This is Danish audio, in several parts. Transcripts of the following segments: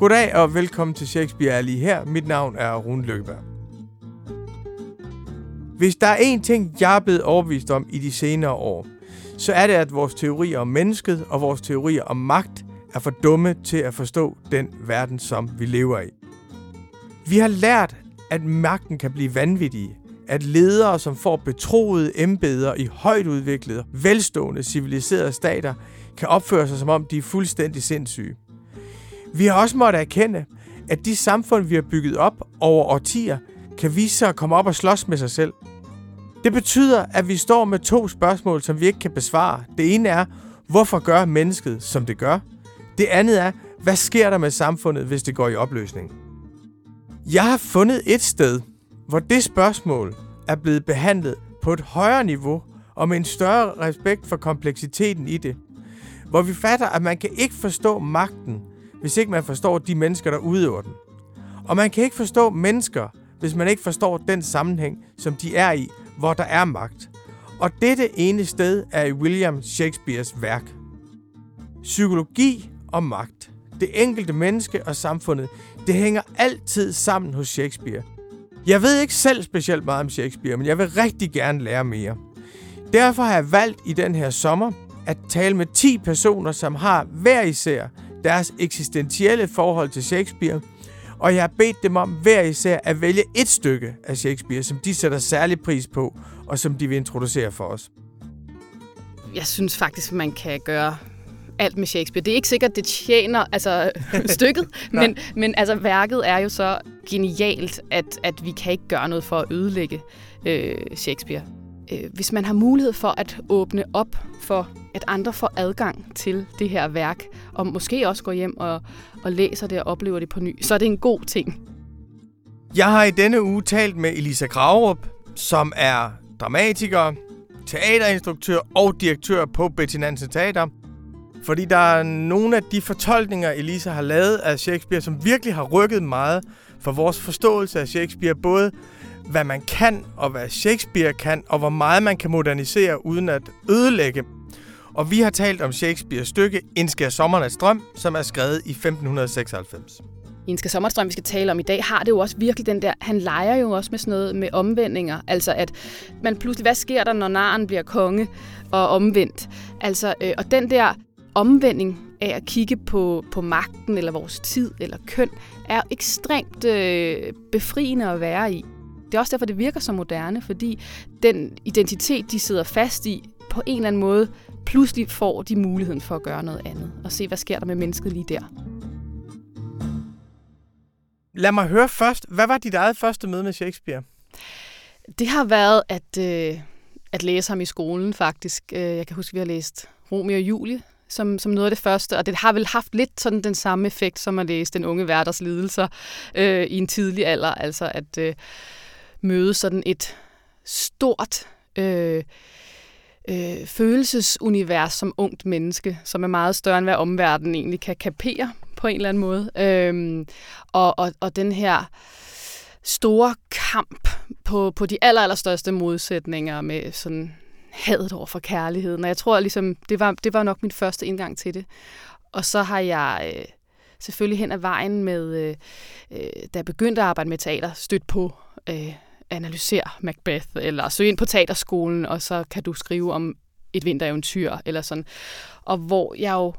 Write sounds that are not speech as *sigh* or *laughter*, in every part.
Goddag og velkommen til Shakespeare er lige her. Mit navn er Rune Lykkeberg. Hvis der er én ting, jeg er blevet overbevist om i de senere år, så er det, at vores teorier om mennesket og vores teorier om magt er for dumme til at forstå den verden, som vi lever i. Vi har lært, at magten kan blive vanvittig, at ledere, som får betroede embeder i højt udviklede, velstående, civiliserede stater, kan opføre sig som om de er fuldstændig sindssyge. Vi har også måttet erkende, at de samfund, vi har bygget op over årtier, kan vise sig at komme op og slås med sig selv. Det betyder, at vi står med to spørgsmål, som vi ikke kan besvare. Det ene er, hvorfor gør mennesket, som det gør? Det andet er, hvad sker der med samfundet, hvis det går i opløsning? Jeg har fundet et sted, hvor det spørgsmål er blevet behandlet på et højere niveau og med en større respekt for kompleksiteten i det. Hvor vi fatter, at man kan ikke forstå magten, hvis ikke man forstår de mennesker, der udøver den. Og man kan ikke forstå mennesker, hvis man ikke forstår den sammenhæng, som de er i, hvor der er magt. Og dette ene sted er i William Shakespeares værk. Psykologi og magt. Det enkelte menneske og samfundet, det hænger altid sammen hos Shakespeare. Jeg ved ikke selv specielt meget om Shakespeare, men jeg vil rigtig gerne lære mere. Derfor har jeg valgt i den her sommer at tale med 10 personer, som har hver især deres eksistentielle forhold til Shakespeare, og jeg har bedt dem om hver især at vælge et stykke af Shakespeare, som de sætter særlig pris på, og som de vil introducere for os. Jeg synes faktisk, man kan gøre alt med Shakespeare. Det er ikke sikkert, det tjener altså, *laughs* stykket, *laughs* men, men altså, værket er jo så genialt, at, at vi kan ikke gøre noget for at ødelægge øh, Shakespeare. Øh, hvis man har mulighed for at åbne op for, at andre får adgang til det her værk, og måske også går hjem og, og læser det og oplever det på ny, så er det en god ting. Jeg har i denne uge talt med Elisa Graverup, som er dramatiker, teaterinstruktør og direktør på Betty Nansen Teater. Fordi der er nogle af de fortolkninger, Elisa har lavet af Shakespeare, som virkelig har rykket meget for vores forståelse af Shakespeare. Både hvad man kan, og hvad Shakespeare kan, og hvor meget man kan modernisere uden at ødelægge. Og vi har talt om Shakespeares stykke Indskær Sommernes Drøm, som er skrevet i 1596. I Indskær Sommerstrøm, vi skal tale om i dag, har det jo også virkelig den der, han leger jo også med sådan noget med omvendinger. Altså at man pludselig, hvad sker der, når naren bliver konge og omvendt? Altså, øh, og den der omvending af at kigge på, på magten eller vores tid eller køn, er ekstremt øh, befriende at være i. Det er også derfor, det virker så moderne, fordi den identitet, de sidder fast i, på en eller anden måde, pludselig får de muligheden for at gøre noget andet, og se, hvad sker der med mennesket lige der. Lad mig høre først, hvad var dit eget første møde med Shakespeare? Det har været at, øh, at læse ham i skolen, faktisk. Øh, jeg kan huske, at vi har læst Romeo og Julie som, som noget af det første, og det har vel haft lidt sådan den samme effekt, som at læse Den unge værters lidelser øh, i en tidlig alder, altså at øh, møde sådan et stort øh, øh, følelsesunivers som ungt menneske, som er meget større end hvad omverdenen egentlig kan kapere på en eller anden måde. Øhm, og, og, og den her store kamp på, på de aller, allerstørste modsætninger med sådan hadet over for kærligheden. Og jeg tror ligesom, det var, det var nok min første indgang til det. Og så har jeg øh, selvfølgelig hen ad vejen med, øh, øh da jeg begyndte at arbejde med teater, stødt på øh, analysere Macbeth, eller søge ind på teaterskolen, og så kan du skrive om et vintereventyr, eller sådan. Og hvor jeg jo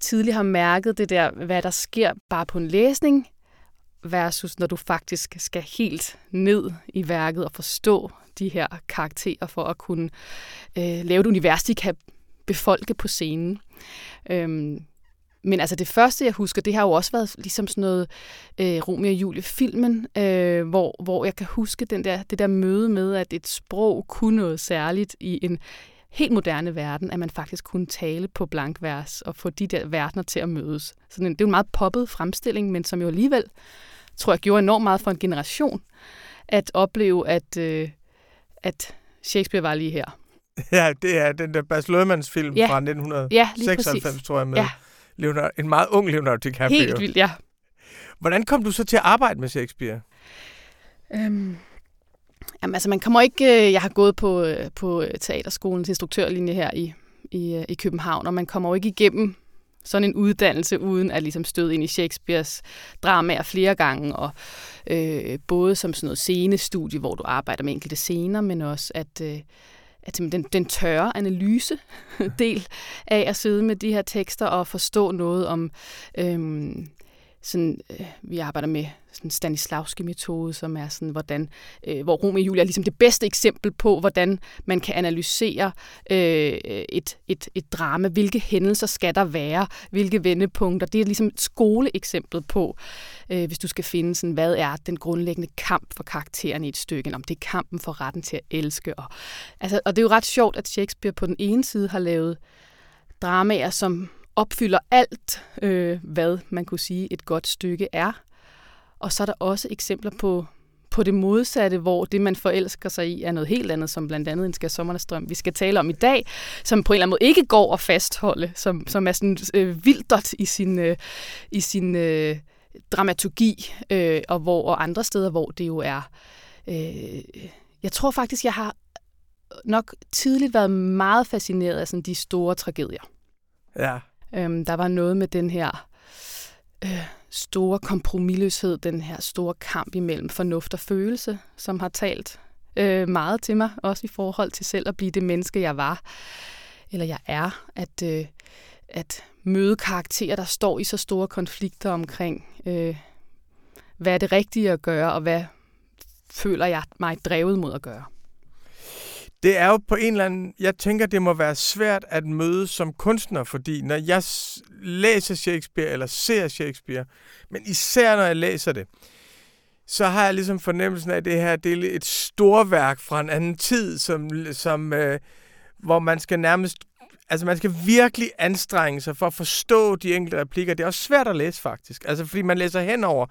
tidligere har mærket det der, hvad der sker bare på en læsning, versus når du faktisk skal helt ned i værket og forstå de her karakterer for at kunne øh, lave et univers, de kan befolke på scenen. Øhm, men altså det første, jeg husker, det har jo også været ligesom sådan noget øh, Romeo og Julie-filmen, øh, hvor, hvor jeg kan huske den der, det der møde med, at et sprog kunne noget særligt i en helt moderne verden, at man faktisk kunne tale på blankvers og få de der verdener til at mødes. Så det er jo en meget poppet fremstilling, men som jo alligevel, tror jeg, gjorde enormt meget for en generation at opleve, at, øh, at Shakespeare var lige her. *laughs* Ja, det er den der Baz Luhrmanns film ja. fra 1996, ja, tror jeg, med ja. Leonardo, en meget ung Leonardo DiCaprio. Helt vildt, ja. Hvordan kom du så til at arbejde med Shakespeare? Øhm, jamen, altså, man kommer ikke... Øh, jeg har gået på, øh, på teaterskolens instruktørlinje her i, i, øh, i København, og man kommer jo ikke igennem sådan en uddannelse, uden at ligesom støde ind i Shakespeares dramaer flere gange, og øh, både som sådan noget scenestudie, hvor du arbejder med enkelte scener, men også at, øh, at den, den tørre analyse *laughs* del af at sidde med de her tekster og forstå noget om øhm, sådan, øh, vi arbejder med sådan Stanislavski-metode, som er sådan, hvordan, øh, hvor Romeo og Julia er ligesom det bedste eksempel på, hvordan man kan analysere øh, et, et, et drama. Hvilke hændelser skal der være? Hvilke vendepunkter? Det er ligesom et skoleeksempel på, øh, hvis du skal finde, sådan, hvad er den grundlæggende kamp for karakteren i et stykke? Om det er kampen for retten til at elske. Og, altså, og det er jo ret sjovt, at Shakespeare på den ene side har lavet dramaer, som opfylder alt, øh, hvad man kunne sige et godt stykke er. Og så er der også eksempler på, på det modsatte, hvor det, man forelsker sig i, er noget helt andet, som blandt andet en skal sommernes drøm, vi skal tale om i dag, som på en eller anden måde ikke går at fastholde, som, som er sådan øh, vildert i sin, øh, i sin øh, dramaturgi, øh, og hvor og andre steder, hvor det jo er... Øh, jeg tror faktisk, jeg har nok tidligt været meget fascineret af sådan de store tragedier. Ja. Øhm, der var noget med den her øh, store kompromilløshed, den her store kamp imellem fornuft og følelse, som har talt øh, meget til mig, også i forhold til selv at blive det menneske, jeg var, eller jeg er, at, øh, at møde karakterer, der står i så store konflikter omkring, øh, hvad er det rigtige at gøre, og hvad føler jeg mig drevet mod at gøre. Det er jo på en eller anden... Jeg tænker, det må være svært at møde som kunstner, fordi når jeg læser Shakespeare eller ser Shakespeare, men især når jeg læser det, så har jeg ligesom fornemmelsen af, at det her det er et storværk fra en anden tid, som, som, øh, hvor man skal nærmest altså man skal virkelig anstrenge sig for at forstå de enkelte replikker. Det er også svært at læse faktisk, altså fordi man læser henover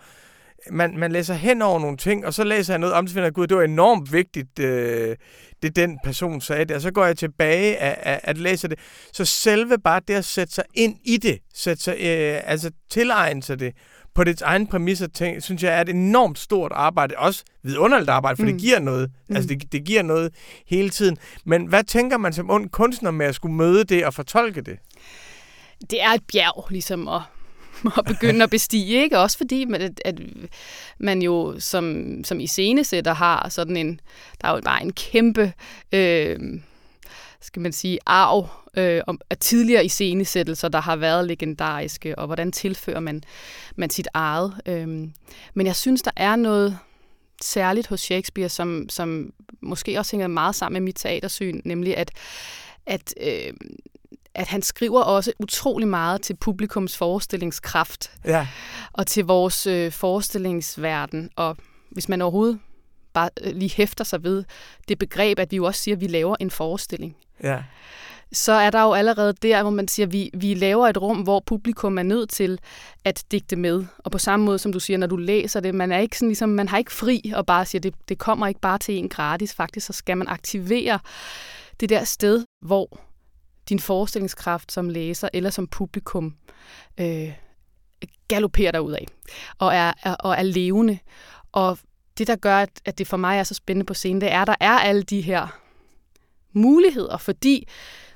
man, man læser hen over nogle ting, og så læser jeg noget om, at gud, det var enormt vigtigt, øh, det den person sagde det, og så går jeg tilbage af, af, at læse det. Så selve bare det at sætte sig ind i det, sætte sig, øh, altså tilegne sig det, på dets egen præmisser, tænk, synes jeg er et enormt stort arbejde. Også vidunderligt arbejde, for mm. det giver noget. Mm. Altså, det, det giver noget hele tiden. Men hvad tænker man som ung kunstner med at skulle møde det og fortolke det? Det er et bjerg, ligesom at *laughs* at begynde at bestige, ikke? Også fordi, at, at man jo som, som iscenesætter har sådan en, der er jo bare en kæmpe, øh, skal man sige, arv øh, om, af tidligere iscenesættelser, der har været legendariske, og hvordan tilfører man, man sit eget. Øh. Men jeg synes, der er noget særligt hos Shakespeare, som, som måske også hænger meget sammen med mit teatersyn, nemlig at, at øh, at han skriver også utrolig meget til publikums forestillingskraft. Ja. Og til vores øh, forestillingsverden. Og hvis man overhovedet bare øh, lige hæfter sig ved det begreb, at vi jo også siger, at vi laver en forestilling. Ja. Så er der jo allerede der, hvor man siger, at vi, vi laver et rum, hvor publikum er nødt til at digte med. Og på samme måde, som du siger, når du læser det, man er ikke sådan ligesom, man har ikke fri og bare siger, det, det kommer ikke bare til en gratis. Faktisk så skal man aktivere det der sted, hvor din forestillingskraft som læser eller som publikum øh, galopperer dig ud af og er, er, og er levende. Og det, der gør, at, at det for mig er så spændende på scenen, det er, at der er alle de her muligheder, fordi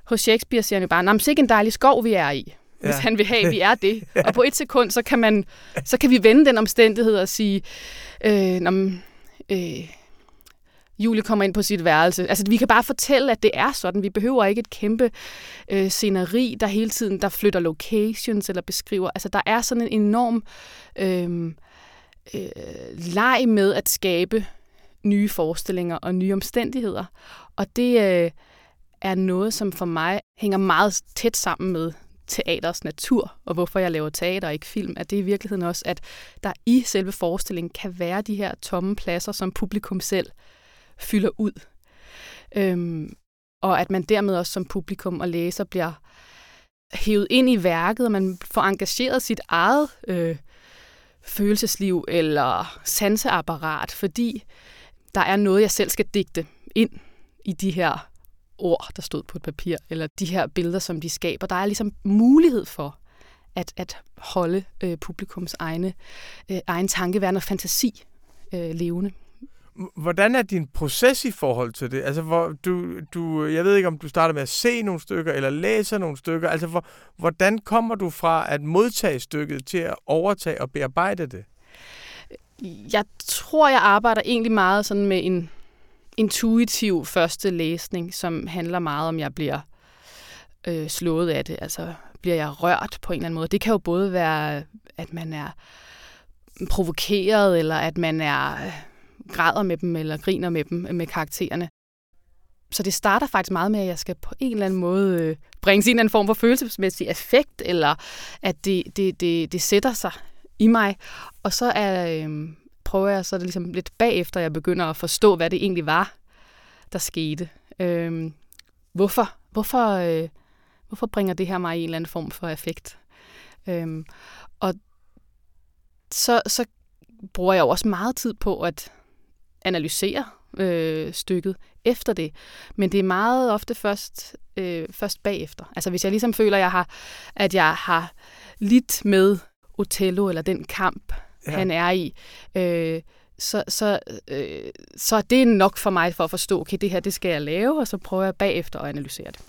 hos Shakespeare siger han jo bare, at ikke en dejlig skov, vi er i hvis ja. han vil have, at vi er det. *laughs* ja. Og på et sekund, så kan, man, så kan vi vende den omstændighed og sige, øh, øh, Julie kommer ind på sit værelse. Altså, vi kan bare fortælle, at det er sådan. Vi behøver ikke et kæmpe øh, sceneri, der hele tiden der flytter locations eller beskriver. Altså, der er sådan en enorm øh, øh, leg med at skabe nye forestillinger og nye omstændigheder. Og det øh, er noget, som for mig hænger meget tæt sammen med teaters natur, og hvorfor jeg laver teater og ikke film, at det i virkeligheden også, at der i selve forestillingen kan være de her tomme pladser, som publikum selv fylder ud. Øhm, og at man dermed også som publikum og læser bliver hævet ind i værket, og man får engageret sit eget øh, følelsesliv eller sanseapparat, fordi der er noget, jeg selv skal digte ind i de her ord, der stod på et papir, eller de her billeder, som de skaber. Der er ligesom mulighed for at, at holde øh, publikums egne, øh, egen tankeverden og fantasi øh, levende. Hvordan er din proces i forhold til det? Altså, hvor du, du, jeg ved ikke, om du starter med at se nogle stykker, eller læser nogle stykker. Altså, hvor, hvordan kommer du fra at modtage stykket til at overtage og bearbejde det? Jeg tror, jeg arbejder egentlig meget sådan med en intuitiv første læsning, som handler meget om, jeg bliver øh, slået af det. Altså, bliver jeg rørt på en eller anden måde. Det kan jo både være, at man er provokeret, eller at man er øh, græder med dem, eller griner med dem, øh, med karaktererne. Så det starter faktisk meget med, at jeg skal på en eller anden måde øh, bringe bringe en eller anden form for følelsesmæssig effekt, eller at det, det, det, det sætter sig i mig. Og så er, øh, prøver jeg så det ligesom lidt bagefter, jeg begynder at forstå, hvad det egentlig var, der skete. Øh, hvorfor, hvorfor, øh, hvorfor bringer det her mig i en eller anden form for effekt? Øh, og så, så bruger jeg også meget tid på at analysere øh, stykket efter det. Men det er meget ofte først, øh, først bagefter. Altså hvis jeg ligesom føler, at jeg har, at jeg har lidt med Othello, eller den kamp, ja. han er i, øh, så, så, øh, så er det nok for mig for at forstå, okay, det her, det skal jeg lave, og så prøver jeg bagefter at analysere det.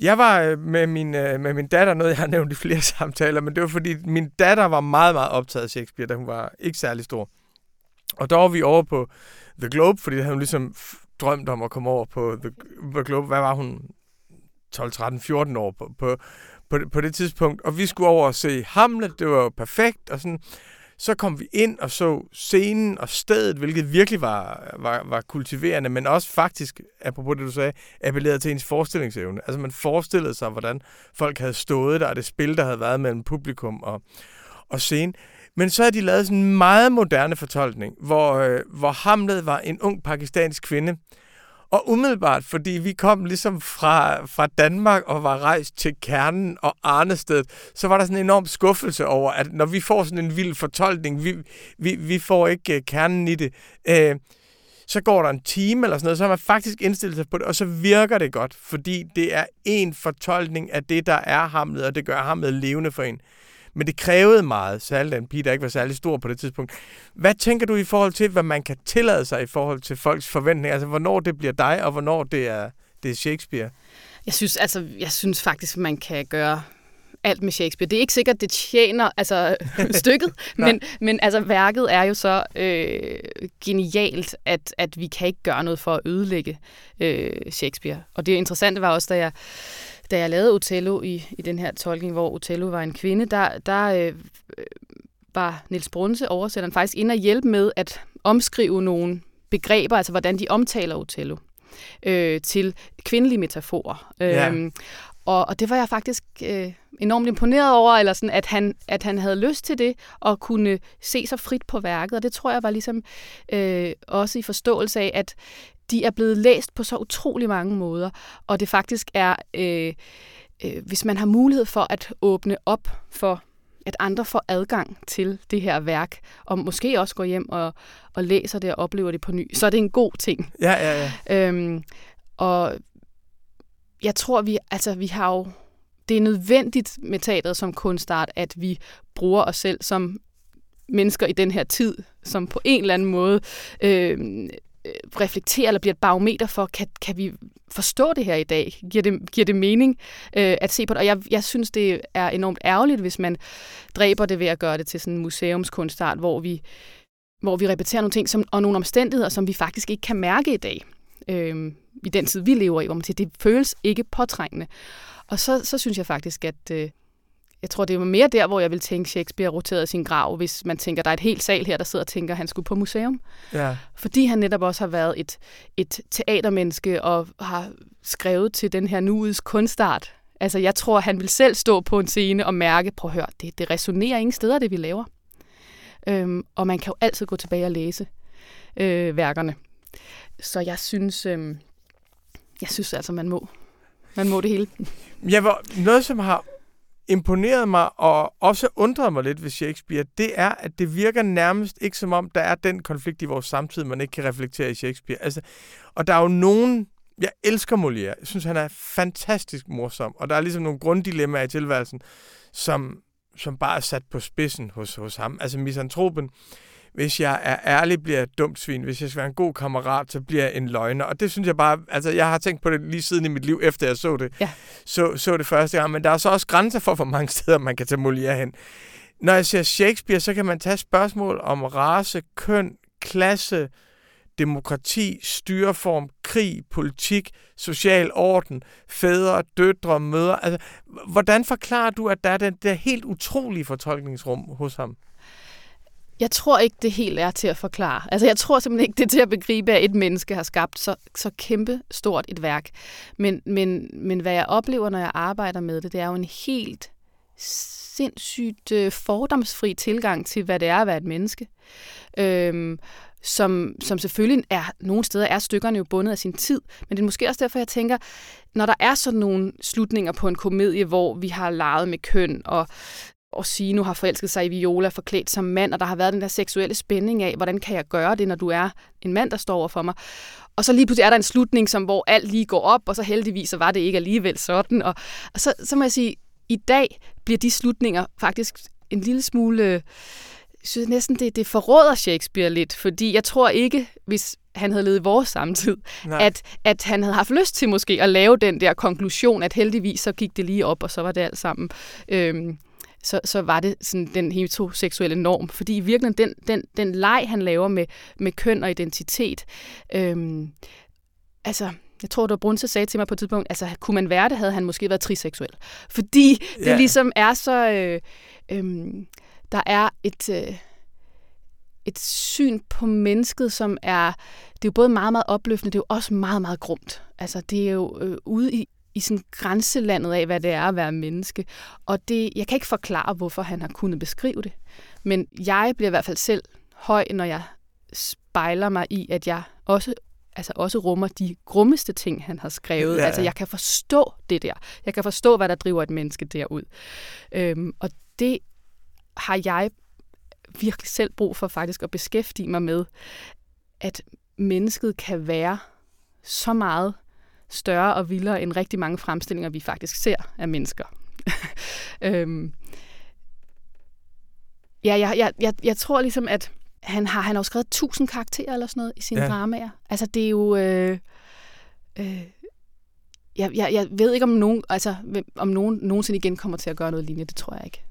Jeg var øh, med min, øh, med min datter, noget jeg har nævnt i flere *laughs* samtaler, men det var fordi, min datter var meget, meget optaget af Shakespeare, da hun var ikke særlig stor. Og der var vi over på The Globe, fordi havde hun ligesom drømt om at komme over på The, The Globe. Hvad var hun? 12, 13, 14 år på, på, på, på det tidspunkt. Og vi skulle over og se Hamlet. Det var jo perfekt. Og sådan. Så kom vi ind og så scenen og stedet, hvilket virkelig var, var, var kultiverende, men også faktisk, apropos det du sagde, appellerede til ens forestillingsevne. Altså man forestillede sig, hvordan folk havde stået der, og det spil, der havde været mellem publikum og, og scenen. Men så har de lavet sådan en meget moderne fortolkning, hvor, øh, hvor Hamlet var en ung pakistansk kvinde. Og umiddelbart, fordi vi kom ligesom fra, fra Danmark og var rejst til kernen og Arnested, så var der sådan en enorm skuffelse over, at når vi får sådan en vild fortolkning, vi, vi, vi får ikke øh, kernen i det. øh, så går der en time eller sådan noget, så har man faktisk indstillet sig på det, og så virker det godt, fordi det er en fortolkning af det, der er Hamlet, og det gør Hamlet levende for en. Men det krævede meget, særligt en pige, der ikke var særlig stor på det tidspunkt. Hvad tænker du i forhold til, hvad man kan tillade sig i forhold til folks forventninger? Altså, hvornår det bliver dig, og hvornår det er, det er Shakespeare? Jeg synes, altså, jeg synes faktisk, man kan gøre alt med Shakespeare. Det er ikke sikkert, det tjener altså, *laughs* stykket, men, men altså, værket er jo så øh, genialt, at, at vi kan ikke gøre noget for at ødelægge øh, Shakespeare. Og det interessante var også, da jeg da jeg lavede Othello i, i den her tolkning, hvor Othello var en kvinde, der, der øh, var Niels Brunse, oversætteren, faktisk inde og hjælpe med at omskrive nogle begreber, altså hvordan de omtaler Othello, øh, til kvindelige metaforer. Ja. Øhm, og, og det var jeg faktisk øh, enormt imponeret over, eller sådan, at, han, at han havde lyst til det, og kunne se sig frit på værket. Og det tror jeg var ligesom øh, også i forståelse af, at de er blevet læst på så utrolig mange måder, og det faktisk er, øh, øh, hvis man har mulighed for at åbne op for at andre får adgang til det her værk, og måske også går hjem og, og læser det og oplever det på ny, så er det en god ting. Ja, ja, ja. Øhm, og jeg tror, vi, altså, vi har jo... Det er nødvendigt med teateret som kunstart, at vi bruger os selv som mennesker i den her tid, som på en eller anden måde øh, Øh, reflekterer eller bliver et barometer for, kan, kan vi forstå det her i dag? Giver det, giver det mening øh, at se på det? Og jeg, jeg synes, det er enormt ærgerligt, hvis man dræber det ved at gøre det til sådan en museumskunstart, hvor vi, hvor vi repeterer nogle ting som, og nogle omstændigheder, som vi faktisk ikke kan mærke i dag. Øh, I den tid, vi lever i, hvor man siger, det føles ikke påtrængende. Og så, så synes jeg faktisk, at, øh, jeg tror, det var mere der, hvor jeg vil tænke, Shakespeare roterede sin grav, hvis man tænker, der er et helt sal her, der sidder og tænker, at han skulle på museum. Ja. Fordi han netop også har været et, et teatermenneske og har skrevet til den her nuets kunstart. Altså, jeg tror, han vil selv stå på en scene og mærke, prøv at høre, det, det resonerer ingen steder, det vi laver. Øhm, og man kan jo altid gå tilbage og læse øh, værkerne. Så jeg synes, øh, jeg synes altså, man må. Man må det hele. Ja, hvor, noget, som har imponeret mig og også undrede mig lidt ved Shakespeare, det er, at det virker nærmest ikke som om, der er den konflikt i vores samtid, man ikke kan reflektere i Shakespeare. Altså, og der er jo nogen... Jeg elsker Molière. Jeg synes, han er fantastisk morsom. Og der er ligesom nogle grunddilemmaer i tilværelsen, som, som bare er sat på spidsen hos, hos ham. Altså misantropen hvis jeg er ærlig, bliver jeg et dumt svin. Hvis jeg skal være en god kammerat, så bliver jeg en løgner. Og det synes jeg bare, altså jeg har tænkt på det lige siden i mit liv, efter jeg så det, Ja. så, så det første gang. Men der er så også grænser for, hvor mange *laughs* steder man kan tage Molière hen. Når jeg ser Shakespeare, så kan man tage spørgsmål om race, køn, klasse, demokrati, styreform, krig, politik, social orden, fædre, døtre, mødre. Altså, hvordan forklarer du, at der er den der helt utrolige fortolkningsrum hos ham? Jeg tror ikke, det helt er til at forklare. Altså, jeg tror simpelthen ikke, det er til at begribe, at et menneske har skabt så, så kæmpe stort et værk. Men, men, men hvad jeg oplever, når jeg arbejder med det, det er jo en helt sindssygt øh, fordomsfri tilgang til, hvad det er at være et menneske. Øhm, som, som selvfølgelig er, nogle steder er stykkerne jo bundet af sin tid, men det er måske også derfor, jeg tænker, når der er sådan nogle slutninger på en komedie, hvor vi har leget med køn, og Orsino har forelsket sig i Viola, forklædt som mand, og der har været den der seksuelle spænding af, hvordan kan jeg gøre det, når du er en mand, der står over for mig. Og så lige pludselig er der en slutning, som, hvor alt lige går op, og så heldigvis så var det ikke alligevel sådan. Og, og så, så må jeg sige, i dag bliver de slutninger faktisk en lille smule... Jeg synes næsten, det, det forråder Shakespeare lidt, fordi jeg tror ikke, hvis han havde levet i vores samtid, Nej. at, at han havde haft lyst til måske at lave den der konklusion, at heldigvis så gik det lige op, og så var det alt sammen... Øhm, så, så var det sådan den heteroseksuelle norm. Fordi i virkeligheden, den, den, den leg, han laver med, med køn og identitet, øhm, altså, jeg tror, det var Brunse sagde til mig på et tidspunkt, altså, kunne man være det, havde han måske været triseksuel. Fordi det Ja. ligesom er så... Øh, øhm, der er et... Øh, et syn på mennesket, som er, det er jo både meget, meget opløftende, det er jo også meget, meget grumt. Altså, det er jo øh, ude i, i sådan grænselandet af, hvad det er at være menneske. Og det, jeg kan ikke forklare, hvorfor han har kunnet beskrive det. Men jeg bliver i hvert fald selv høj, når jeg spejler mig i, at jeg også altså også rummer de grummeste ting, han har skrevet. Ja. Altså, jeg kan forstå det der. Jeg kan forstå, hvad der driver et menneske derud. Øhm, og det har jeg virkelig selv brug for faktisk at beskæftige mig med, at mennesket kan være så meget større og vildere end rigtig mange fremstillinger, vi faktisk ser af mennesker. *laughs* øhm, ja, jeg, jeg, jeg, jeg tror ligesom, at han har, han har jo skrevet tusind karakterer eller sådan noget i sine Ja. dramaer. Altså, det er jo... Øh, øh, jeg, jeg, jeg ved ikke, om nogen, altså, om nogen nogensinde igen kommer til at gøre noget lignende. Det tror jeg ikke.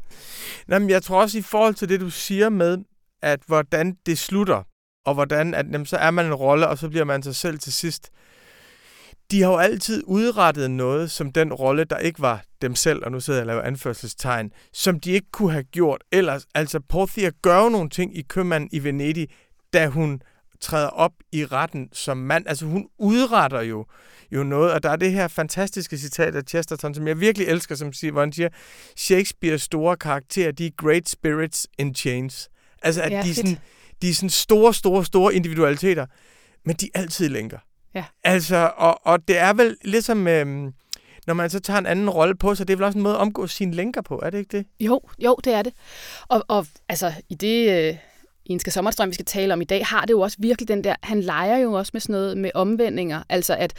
Nej, men jeg tror også i forhold til det, du siger med, at hvordan det slutter, og hvordan at, jamen, så er man en rolle, og så bliver man sig selv til sidst. De har jo altid udrettet noget som den rolle, der ikke var dem selv, og nu sidder jeg og laver anførselstegn, som de ikke kunne have gjort ellers. Altså, Porthia gør jo nogle ting i Købmanden i Venedig, da hun træder op i retten som mand. Altså, hun udretter jo, jo noget, og der er det her fantastiske citat af Chesterton, som jeg virkelig elsker, som siger, hvor han siger, Shakespeares store karakterer, de er great spirits in chains. Altså, at Ja, de, er sådan, de er sådan store, store, store individualiteter, men de er altid lænker. Ja. Altså, og, og det er vel ligesom, øhm, når man så tager en anden rolle på sig, det er vel også en måde at omgå sine lænker på, er det ikke det? Jo, jo, det er det. Og, og altså, i det øh, Enske Sommerstrøm, vi skal tale om i dag, har det jo også virkelig den der, han leger jo også med sådan noget med omvendinger, altså at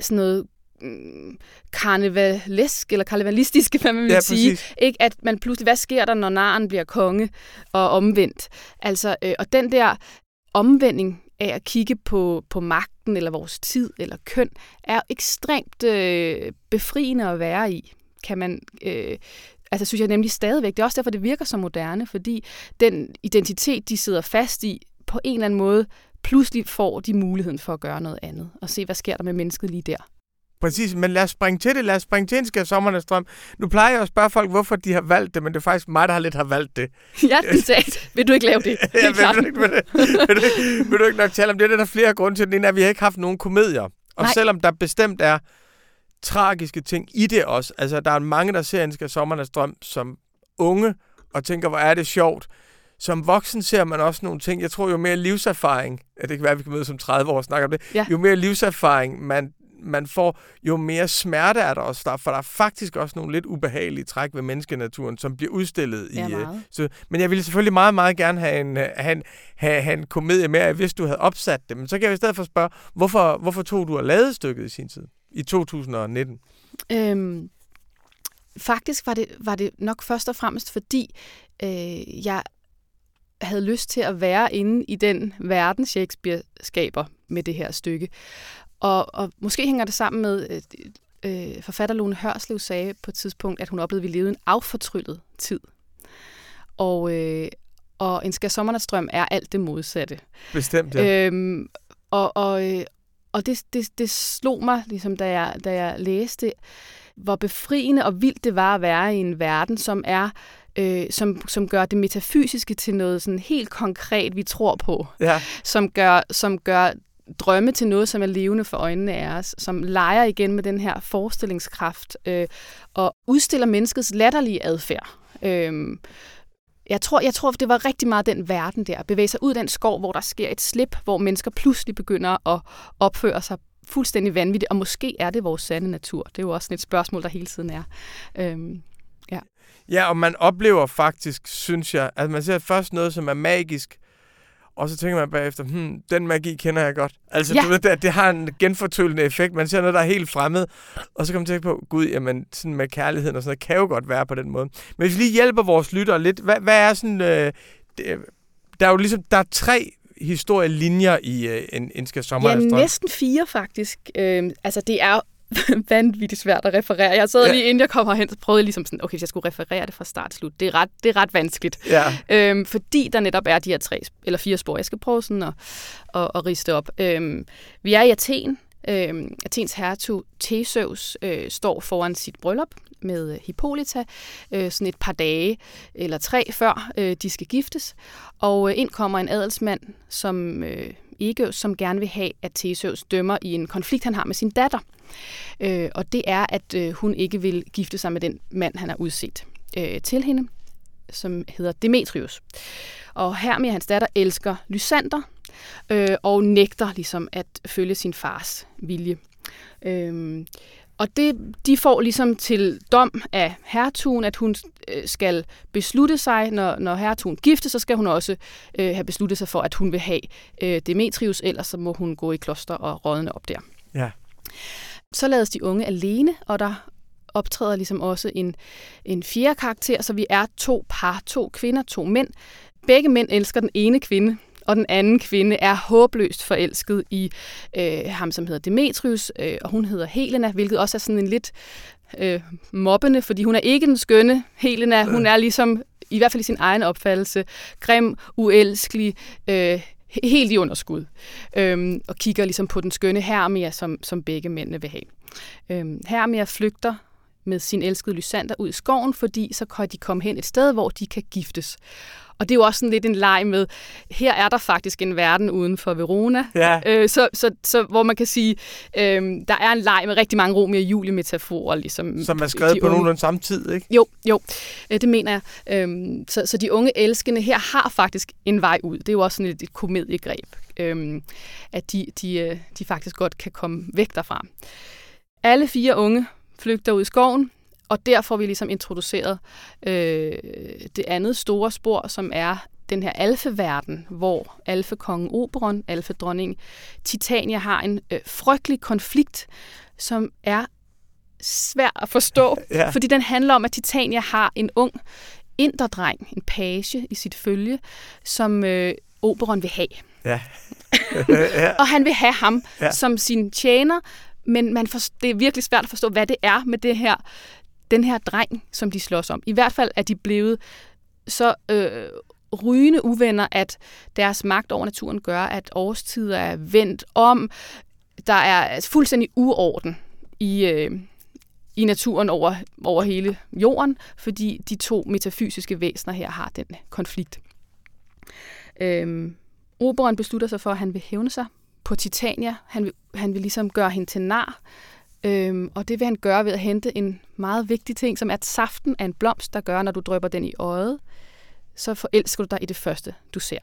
sådan noget mm, karnevalesk eller karnevalistisk, *laughs* hvad man vil Ja, sige. præcis. Ikke at man pludselig, hvad sker der, når naren bliver konge og omvendt? Altså, øh, og den der omvending af at kigge på, på magten eller vores tid eller køn, er ekstremt øh, befriende at være i, kan man... Øh, altså synes jeg nemlig stadigvæk. Det er også derfor, det virker så moderne, fordi den identitet, de sidder fast i, på en eller anden måde, pludselig får de muligheden for at gøre noget andet, og se, hvad sker der med mennesket lige der. Præcis, men lad os springe til det. Lad os springe til en skab sommernes drøm. Nu plejer jeg at spørge folk, hvorfor de har valgt det, men det er faktisk mig, der har lidt har valgt det. *laughs* ja, det sagde, vil du ikke lave det? *laughs* ja, Helt klart. vil, du ikke, vil, du, vil, du, ikke- vil du ikke nok tale om det? Det er der flere grunde til. Den ene er, at vi har ikke haft nogen komedier. Og Nej. selvom der bestemt er tragiske ting i det også, altså der er mange, der ser en skab sommernes drøm som unge, og tænker, hvor er det sjovt. Som voksen ser man også nogle ting. Jeg tror, jo mere livserfaring, ja, det kan være, at vi kan mødes som 30 år og snakke om det, Ja. jo mere livserfaring man, man får, jo mere smerte er der også der, for der er faktisk også nogle lidt ubehagelige træk ved menneskenaturen, som bliver udstillet i... Ja, øh, meget. så, men jeg ville selvfølgelig meget, meget gerne have en, øh, have en, have, have en komedie med, hvis du havde opsat det. Men så kan jeg i stedet for spørge, hvorfor, hvorfor tog du og lavede stykket i sin tid? I 2019? Øhm, faktisk var det, var det nok først og fremmest, fordi øh, jeg havde lyst til at være inde i den verden, Shakespeare skaber med det her stykke. Og, og måske hænger det sammen med, øh, øh, forfatter Lone Hørslev sagde på et tidspunkt, at hun oplevede, at vi levede en affortryllet tid. Og, øh, og en skærsommernatsstrøm er alt det modsatte. Bestemt, ja. Øhm, og og, øh, og det, det, det slog mig, ligesom da jeg, da jeg læste, hvor befriende og vildt det var at være i en verden, som er øh, som, som gør det metafysiske til noget sådan helt konkret, vi tror på. Ja. Som, gør, som gør drømme til noget, som er levende for øjnene af os, som leger igen med den her forestillingskraft øh, og udstiller menneskets latterlige adfærd. Øh, jeg tror, jeg tror, det var rigtig meget den verden der, at bevæge sig ud af den skov, hvor der sker et slip, hvor mennesker pludselig begynder at opføre sig fuldstændig vanvittigt, og måske er det vores sande natur. Det er jo også sådan et spørgsmål, der hele tiden er. Øhm, ja. ja, og man oplever faktisk, synes jeg, at man ser først noget, som er magisk, og så tænker man bagefter, hmm, den magi kender jeg godt. Altså, ja. du ved, det, det har en genfortøllende effekt. Man ser noget, der er helt fremmed, og så kommer man til på, gud, jamen, sådan med kærligheden og sådan noget, kan jo godt være på den måde. Men hvis vi lige hjælper vores lyttere lidt, hvad, hvad er sådan... Øh, det, der er jo ligesom, der er tre historielinjer i øh, en, en skal sommer. Ja, næsten fire faktisk. Øh, altså, det er *laughs* vanvittigt svært at referere. Jeg sad ja. lige inden jeg kom herhen, så prøvede jeg ligesom sådan, okay, hvis jeg skulle referere det fra start til slut, det er ret, det er ret vanskeligt. Ja. Øhm, fordi der netop er de her tre eller fire spor. Jeg skal prøve sådan at, at, at riste op. Øhm, vi er i Athen. Øhm, Athens hertug Theseus øh, står foran sit bryllup med Hippolyta, øh, sådan et par dage eller tre før øh, de skal giftes. Og øh, ind kommer en adelsmand, som øh, Egeus, som gerne vil have, at Theseus dømmer i en konflikt, han har med sin datter. Øh, og det er, at øh, hun ikke vil gifte sig med den mand, han har udset øh, til hende, som hedder Demetrius. Og her med hans datter elsker Lysander, øh, og nægter ligesom at følge sin fars vilje. Øh, og det, de får ligesom til dom af hertugen, at hun øh, skal beslutte sig, når, når hertugen gifter, så skal hun også øh, have besluttet sig for, at hun vil have øh, Demetrius, ellers så må hun gå i kloster og rådne op der. Ja. Så lades de unge alene, og der optræder ligesom også en, en fjerde karakter, så vi er to par, to kvinder, to mænd. Begge mænd elsker den ene kvinde, og den anden kvinde er håbløst forelsket i øh, ham, som hedder Demetrius, øh, og hun hedder Helena, hvilket også er sådan en lidt øh, mobbende, fordi hun er ikke den skønne Helena, hun er ligesom, i hvert fald i sin egen opfattelse, grim, uelskelig, øh, helt i underskud, øhm, og kigger ligesom på den skønne Hermia, som, som begge mændene vil have. Øhm, Hermia flygter med sin elskede Lysander ud i skoven, fordi så kan de komme hen et sted, hvor de kan giftes. Og det er jo også sådan lidt en leg med, her er der faktisk en verden uden for Verona, ja. øh, så, så, så, hvor man kan sige, øh, der er en leg med rigtig mange Romeo og Julie-metaforer. Ligesom Som er skrevet på nogenlunde samme tid, ikke? Jo, jo, øh, det mener jeg. Øh, så, så de unge elskende her har faktisk en vej ud. Det er jo også sådan et, et komediegreb, øh, at de, de, øh, de faktisk godt kan komme væk derfra. Alle fire unge flygter ud i skoven, og der får vi ligesom introduceret øh, det andet store spor, som er den her alfeverden, hvor alfekongen Oberon, alfedronning Titania har en øh, frygtelig konflikt, som er svær at forstå, *laughs* ja. fordi den handler om, at Titania har en ung inderdreng, en page i sit følge, som øh, Oberon vil have. Ja. *laughs* ja. og han vil have ham ja. som sin tjener, men man for, det er virkelig svært at forstå, hvad det er med det her den her dreng, som de slås om. I hvert fald er de blevet så øh, rygende uvenner, at deres magt over naturen gør, at årstider er vendt om. Der er fuldstændig uorden i, øh, i naturen over, over hele jorden, fordi de to metafysiske væsener her har den konflikt. Øhm, Oberon beslutter sig for, at han vil hævne sig på Titania. Han vil, han vil ligesom gøre hende til nar. Øhm, og det vil han gøre ved at hente en meget vigtig ting, som er at saften af en blomst, der gør, når du drøber den i øjet, så forelsker du dig i det første, du ser.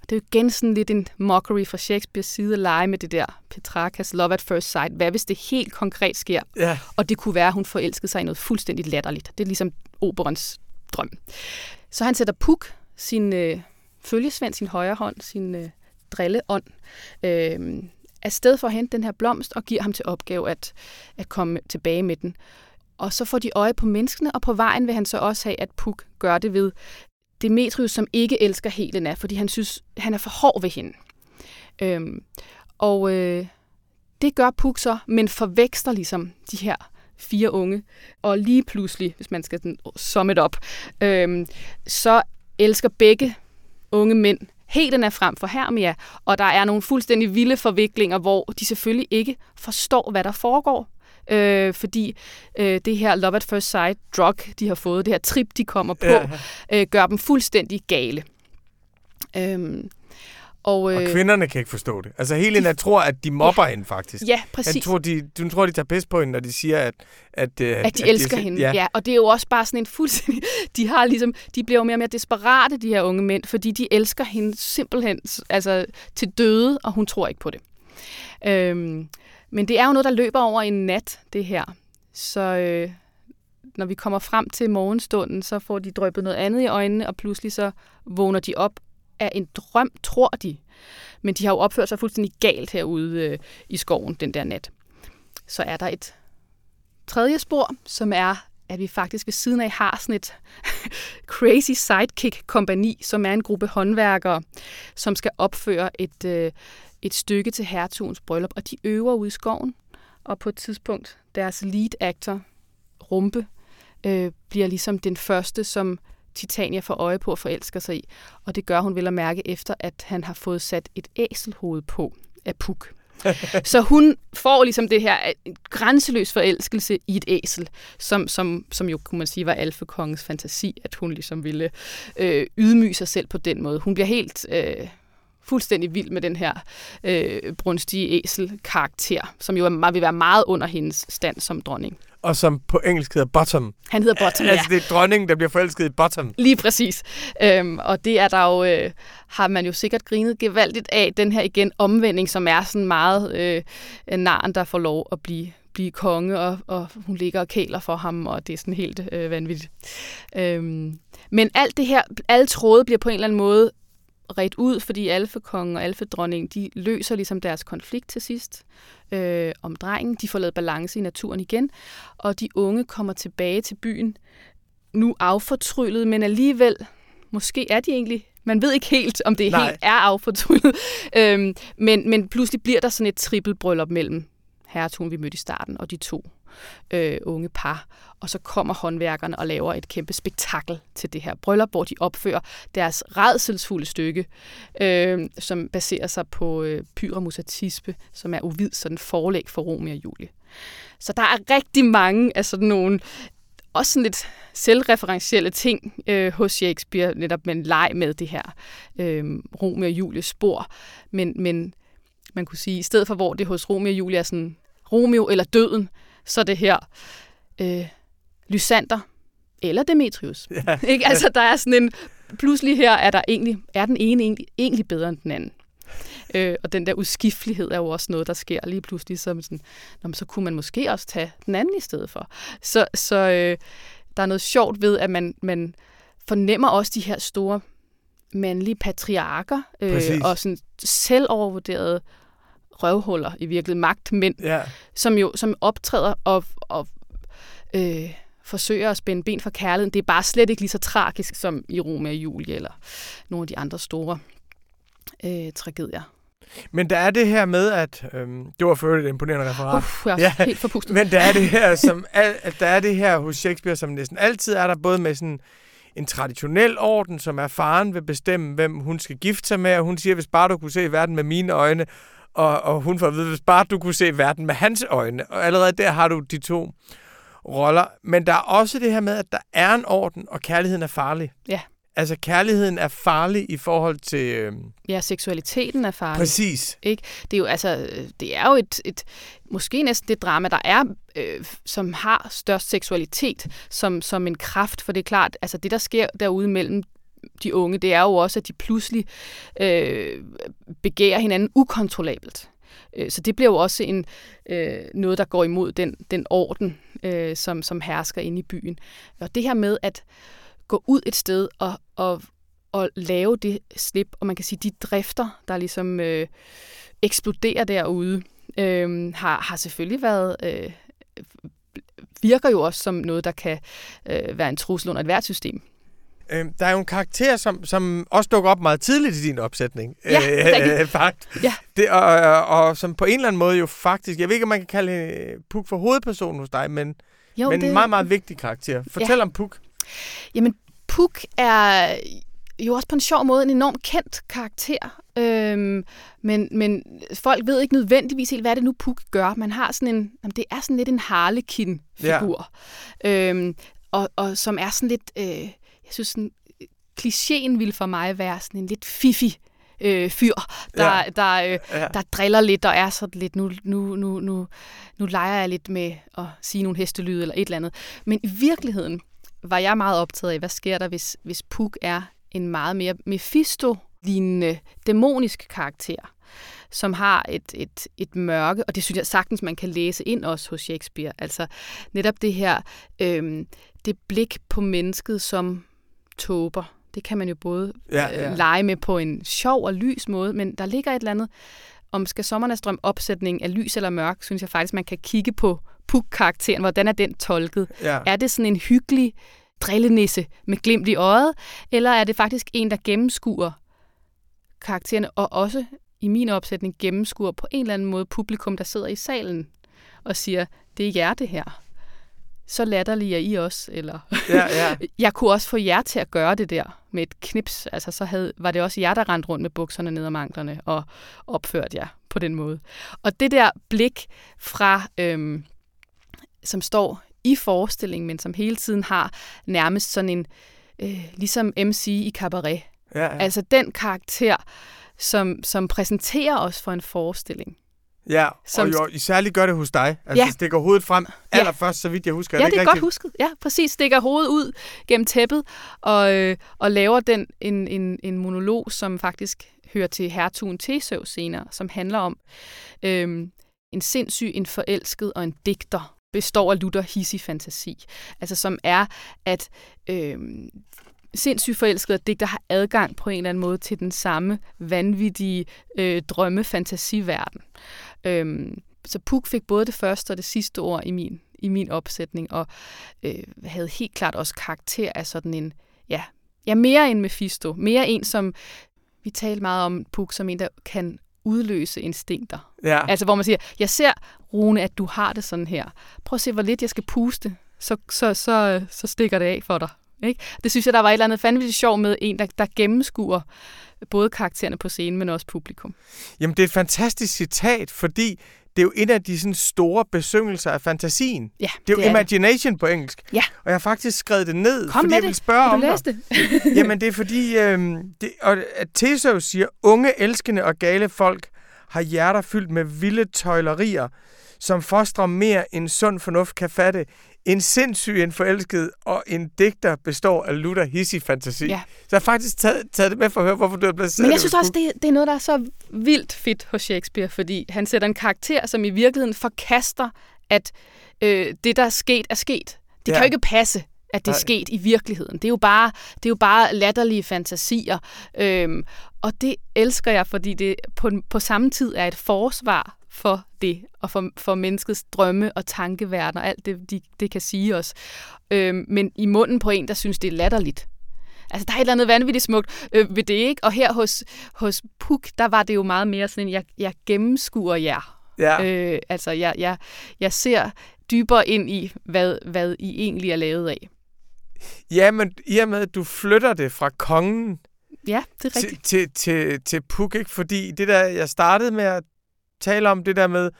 Det er jo igen sådan lidt en mockery fra Shakespeares side at lege med det der Petrarchas love at first sight. Hvad hvis det helt konkret sker? Ja. Og det kunne være, at hun forelskede sig i noget fuldstændig latterligt. Det er ligesom operens drøm. Så han sætter Puk, sin øh, følgesvend, sin højre hånd, sin øh, drilleånd, øh, afsted for at hente den her blomst og giver ham til opgave at, at komme tilbage med den. Og så får de øje på menneskene, og på vejen vil han så også have, at Puk gør det ved Demetrius, som ikke elsker Helena, fordi han synes, han er for hård ved hende. Øhm, og øh, det gør Puk så, men forveksler ligesom de her fire unge. Og lige pludselig, hvis man skal summe det op, øhm, så elsker begge unge mænd Helena frem for Hermia, og der er nogle fuldstændig vilde forviklinger, hvor de selvfølgelig ikke forstår, hvad der foregår. Øh, fordi øh, det her love at first sight drug, de har fået, det her trip, de kommer på, ja. øh, gør dem fuldstændig gale. Øhm, og, øh, og kvinderne kan ikke forstå det. Altså Helena de, tror, at de mobber ja, hende faktisk. Ja, præcis. Jeg tror, de, du tror, de tager pis på hende, når de siger, at... At, øh, at, at de at elsker de, hende, ja. ja. Og det er jo også bare sådan en fuldstændig... *laughs* De, har ligesom, de bliver jo mere og mere desperate, de her unge mænd, fordi de elsker hende simpelthen altså, til døde, og hun tror ikke på det. Øhm, men det er jo noget, der løber over en nat, det her. Så øh, når vi kommer frem til morgenstunden, så får de drøbet noget andet i øjnene, og pludselig så vågner de op af en drøm, tror de. Men de har jo opført sig fuldstændig galt herude øh, i skoven den der nat. Så er der et tredje spor, som er, at vi faktisk ved siden af har sådan et *laughs* crazy sidekick-kompani, som er en gruppe håndværkere, som skal opføre et, øh, et stykke til hertugens bryllup, og de øver ude i skoven. Og på et tidspunkt, deres lead actor, Rumpe, øh, bliver ligesom den første, som Titania får øje på og forelsker sig i. Og det gør hun vel at mærke efter, at han har fået sat et æselhoved på af Puk. *laughs* så hun får ligesom det her grænseløs forelskelse i et æsel, som, som, som jo, kunne man sige, var alfekongens fantasi, at hun ligesom ville øh, ydmyge sig selv på den måde. Hun bliver helt øh, fuldstændig vild med den her øh, brunstige æsel-karakter, som jo er, vil være meget under hendes stand som dronning og som på engelsk hedder Bottom. Han hedder Bottom, ja. Altså, det er dronningen, der bliver forelsket i Bottom. Lige præcis. Øhm, og det er der jo, øh, har man jo sikkert grinet gevaldigt af, den her igen omvending, som er sådan meget øh, naren, der får lov at blive blive konge, og, og hun ligger og kæler for ham, og det er sådan helt øh, vanvittigt. Øhm, men alt det her, alle tråde bliver på en eller anden måde ret ud, fordi alfekongen og alfedronningen, de løser ligesom deres konflikt til sidst øh, om drengen. De får lavet balance i naturen igen, og de unge kommer tilbage til byen, nu affortryllet, men alligevel, måske er de egentlig man ved ikke helt, om det Nej. helt er affortryllet. øhm, men, men pludselig bliver der sådan et trippelbryllup mellem hertugen, vi mødte i starten, og de to øh, unge par. Og så kommer håndværkerne og laver et kæmpe spektakel til det her bryllup, hvor de opfører deres redselsfulde stykke, øh, som baserer sig på øh, Pyramusatispe, som er uvid sådan forlæg for Romeo og Julie. Så der er rigtig mange af sådan nogle også sådan lidt selvreferentielle ting øh, hos Shakespeare, netop med en leg med det her øh, Romeo og Julies spor. Men, men man kunne sige, i stedet for hvor det hos Romeo og Julie er sådan Romeo eller døden, så det her øh, Lysander eller Demetrius. Ja. *laughs* Ikke? Altså, der er sådan en... Pludselig her er, der egentlig, er den ene egentlig, egentlig bedre end den anden. Øh, og den der udskiftelighed er jo også noget, der sker lige pludselig, som sådan, Nå, så kunne man måske også tage den anden i stedet for. Så, så øh, der er noget sjovt ved, at man, man fornemmer også de her store mandlige patriarker, øh, og sådan selvovervurderede røvhuller, i virkeligheden magtmænd, ja. som jo som optræder og, og øh, forsøger at spænde ben for kærligheden. Det er bare slet ikke lige så tragisk som i Romeo og Julie eller nogle af de andre store øh, tragedier. Men der er det her med, at øhm, det var for et imponerende referat. Uff, jeg er ja. helt forpustet. Men der er det her, som at der er det her hos Shakespeare, som næsten altid er der, både med sådan en traditionel orden, som er faren vil bestemme, hvem hun skal gifte sig med, og hun siger, hvis bare du kunne se verden med mine øjne, og, og hun får at vide, hvis bare du kunne se verden med hans øjne. Og allerede der har du de to roller. Men der er også det her med, at der er en orden, og kærligheden er farlig. Ja. Altså, kærligheden er farlig i forhold til... Øh... Ja, seksualiteten er farlig. Præcis. Ikke? Det er jo, altså, det er jo et, et måske næsten det drama, der er, øh, som har størst seksualitet som, som en kraft. For det er klart, altså det, der sker derude mellem de unge, det er jo også, at de pludselig øh, begærer hinanden ukontrollabelt. Øh, så det bliver jo også en, øh, noget, der går imod den, den orden, øh, som, som hersker inde i byen. Og det her med at gå ud et sted og, og, og lave det slip, og man kan sige, de drifter, der ligesom øh, eksploderer derude, øh, har, har selvfølgelig været... Øh, virker jo også som noget, der kan øh, være en trussel under et værtssystem. Øh, der er jo en karakter, som, som også dukker op meget tidligt i din opsætning. Ja, øh, *laughs* fakt. Ja. Det, og, og, og som på en eller anden måde jo faktisk, jeg ved ikke, om man kan kalde hende Puk for hovedpersonen hos dig, men, Jo, men det, en meget, meget vigtig karakter. Fortæl ja. om Puk. Jamen, Puk er jo også på en sjov måde en enormt kendt karakter. Øhm, men, men folk ved ikke nødvendigvis helt, hvad det nu Puk gør. Man har sådan en, jamen, det er sådan lidt en harlekin-figur. Ja. Øhm, og, og som er sådan lidt, øh, jeg synes sådan, klichéen ville for mig være sådan en lidt fifi øh, fyr, der, ja. der, øh, ja. der driller lidt og er sådan lidt, nu, nu, nu, nu, nu leger jeg lidt med at sige nogle hestelyde eller et eller andet. Men i virkeligheden var jeg meget optaget af, hvad sker der, hvis, hvis Puk er en meget mere Mephisto-lignende dæmonisk karakter, som har et, et, et mørke, og det synes jeg sagtens, man kan læse ind også hos Shakespeare. Altså netop det her, øh, det blik på mennesket som tåber. Det kan man jo både ja, ja. Øh, lege med på en sjov og lys måde, men der ligger et eller andet, om skal sommernes drøm opsætning af lys eller mørk, synes jeg faktisk, man kan kigge på Puk-karakteren. Hvordan er den tolket? Ja. Er det sådan en hyggelig drillenisse med glimt i øjet, eller er det faktisk en, der gennemskuer karaktererne, og også i min opsætning gennemskuer på en eller anden måde publikum, der sidder i salen og siger, det er jer det her. Så latterlig er I også, eller ja, ja. *laughs* jeg kunne også få jer til at gøre det der med et knips. Altså så havde, var det også jer, der rendte rundt med bukserne ned om anklerne og opførte jer på den måde. Og det der blik fra, øhm, som står i forestillingen, men som hele tiden har nærmest sådan en, øh, ligesom MC i cabaret. Ja, ja. Altså den karakter, som, som præsenterer os for en forestilling. Ja, Som- og jo, I særligt gør det hos dig. Altså, Ja. ja. stikker hovedet frem allerførst, så vidt jeg husker. Ja, det det er godt husket. Ja, præcis. Stikker hovedet ud gennem tæppet og, øh, og laver den en, en, en monolog, som faktisk hører til hertugen Theseus senere, som handler om øh, en sindssyg, en forelsket og en digter består af lutter hissig fantasi. Altså som er, at øh, sindssygt forelsket og digter har adgang på en eller anden måde til den samme vanvittige øh, drømme-fantasiverden. Øhm, så Puk fik både det første og det sidste ord i min, i min opsætning, og øh, havde helt klart også karakter af sådan en, ja, ja, mere en Mephisto. Mere en, som vi talte meget om Puk, som en, der kan udløse instinkter. Ja. Altså, hvor man siger, jeg ser, Rune, at du har det sådan her. Prøv at se, hvor lidt jeg skal puste, så, så, så, så stikker det af for dig. Ikke? Det synes jeg, der var et eller andet fandme sjov med en, der, der gennemskuer både karaktererne på scenen, men også publikum. Jamen, det er et fantastisk citat, fordi det er jo en af de sådan, store besyngelser af fantasien. Ja, Det er jo det er imagination på engelsk. Ja. Og jeg har faktisk skrevet det ned, Kom fordi jeg det. vil spørge Har om læst det? *laughs* *laughs* Jamen, det er fordi, øhm, det, og, at Theseus siger, unge, elskende og gale folk har hjerter fyldt med vilde tøjlerier, som fostrer mere end sund fornuft kan fatte. En sindssyg, en forelsket og en digter består af lutter hissig fantasi. Ja. Så jeg har faktisk taget, taget det med for at høre, hvorfor du har placeret Men jeg synes også, det, det er noget, der er så vildt fedt hos Shakespeare, fordi han sætter en karakter, som i virkeligheden forkaster, at øh, det, der er sket, er sket. Det Ja. kan jo ikke passe, at det er sket i virkeligheden. Det er jo bare, det er jo bare latterlige fantasier. Øhm, og det elsker jeg, fordi det på, på samme tid er et forsvar for det, og for, for menneskets drømme og tankeverden og alt det, de, det kan sige os. Øhm, men i munden på en, der synes, det er latterligt. Altså, der er et eller andet vanvittigt smukt øh, ved det, ikke? Og her hos, hos Puk, der var det jo meget mere sådan en, jeg, jeg gennemskuer jer. Ja. Øh, altså, jeg, jeg, jeg ser dybere ind i, hvad, hvad I egentlig er lavet af. Ja, men i og med, at du flytter det fra kongen Ja, det er til, rigtigt. til, til, til Puk, ikke? fordi det der, jeg startede med at tale om, det der med,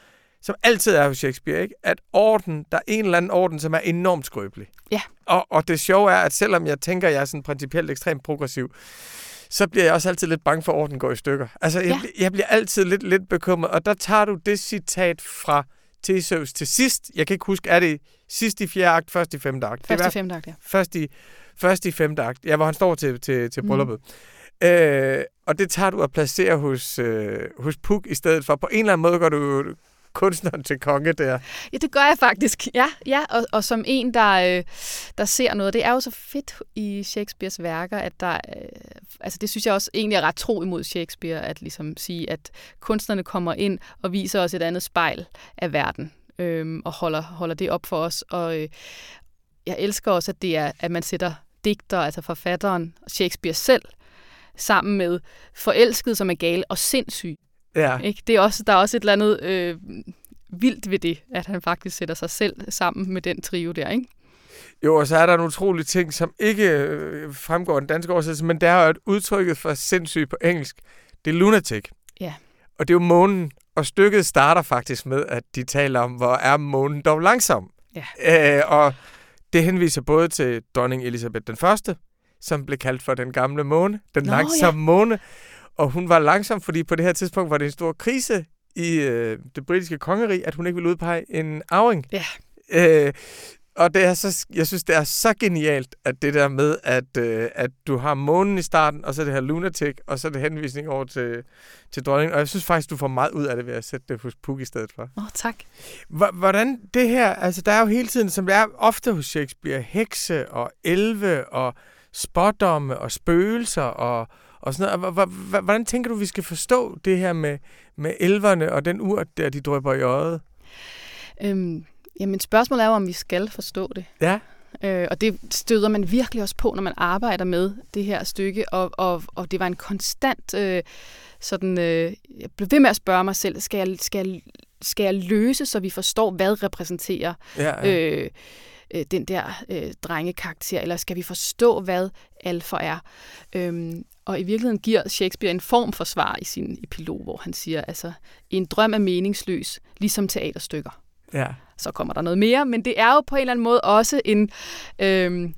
som altid er hos Shakespeare, ikke? at orden, der er en eller anden orden, som er enormt skrøbelig. Ja. Og, og det sjove er, at selvom jeg tænker, at jeg er sådan principielt ekstremt progressiv, så bliver jeg også altid lidt bange for, at orden går i stykker. Altså, jeg, Ja. ja. jeg bliver altid lidt, lidt bekymret, og der tager du det citat fra Theseus til sidst. Jeg kan ikke huske, er det sidst i fjerde akt, først i femte akt? Er i femte akt, ja. først i, først i femte akt, ja, hvor han står til, til, til Mhm. brylluppet. Mm. Øh, og det tager du at placere hos, øh, hos Puk i stedet for. På en eller anden måde gør du kunstneren til konge der. Ja, det gør jeg faktisk. Ja, ja og, og som en, der, øh, der ser noget. Det er jo så fedt i Shakespeares værker, at der... Øh, altså det synes jeg også egentlig er ret tro imod Shakespeare, at ligesom sige, at kunstnerne kommer ind og viser os et andet spejl af verden, øh, og holder, holder det op for os. Og øh, jeg elsker også, at det er, at man sætter digter, altså forfatteren Shakespeare selv, sammen med forelsket, som er gal og sindssyg. Ja. Ikke? Det er også, der er også et eller andet øh, vildt ved det, at han faktisk sætter sig selv sammen med den trio der, ikke? Jo, og så er der en utrolig ting, som ikke øh, fremgår af den danske oversættelse, men der er jo et udtrykket for sindssyg på engelsk. Det er lunatic. Ja. Og det er jo månen. Og stykket starter faktisk med, at de taler om, hvor er månen dog langsom. Ja. Øh, og det henviser både til dronning Elisabeth den første, som blev kaldt for den gamle måne, den Nå, langsomme måne. Og hun var langsom, fordi på det her tidspunkt var det en stor krise i øh, det britiske kongerige, at hun ikke ville udpege en arving. Ja. Øh, og det er så, jeg synes, det er så genialt, at det der med, at, øh, at du har månen i starten, og så det her lunatic, og så det henvisning over til, til dronningen. Og jeg synes faktisk, du får meget ud af det ved at sætte det hos Puk i stedet for. Åh, oh, tak. H- hvordan det her, altså der er jo hele tiden, som det er ofte hos Shakespeare, hekse og elve og spådomme og spøgelser og, og sådan noget. Hvordan tænker du, vi skal forstå det her med, med elverne og den urt, der de drøber i øjet? Øhm, jamen, spørgsmålet er jo, om vi skal forstå det. Ja. Øh, og det støder man virkelig også på, når man arbejder med det her stykke. Og, og, og det var en konstant øh, sådan... Øh, jeg blev ved med at spørge mig selv, skal jeg, skal, jeg, skal jeg løse, så vi forstår, hvad repræsenterer Ja, ja. øh, øh, den der øh, drengekarakter, eller skal vi forstå, hvad alfa er? Øhm, og i virkeligheden giver Shakespeare en form for svar i sin epilog, hvor han siger, altså, en drøm er meningsløs, ligesom teaterstykker ja. så kommer der noget mere, men det er jo på en eller anden måde også en, øh,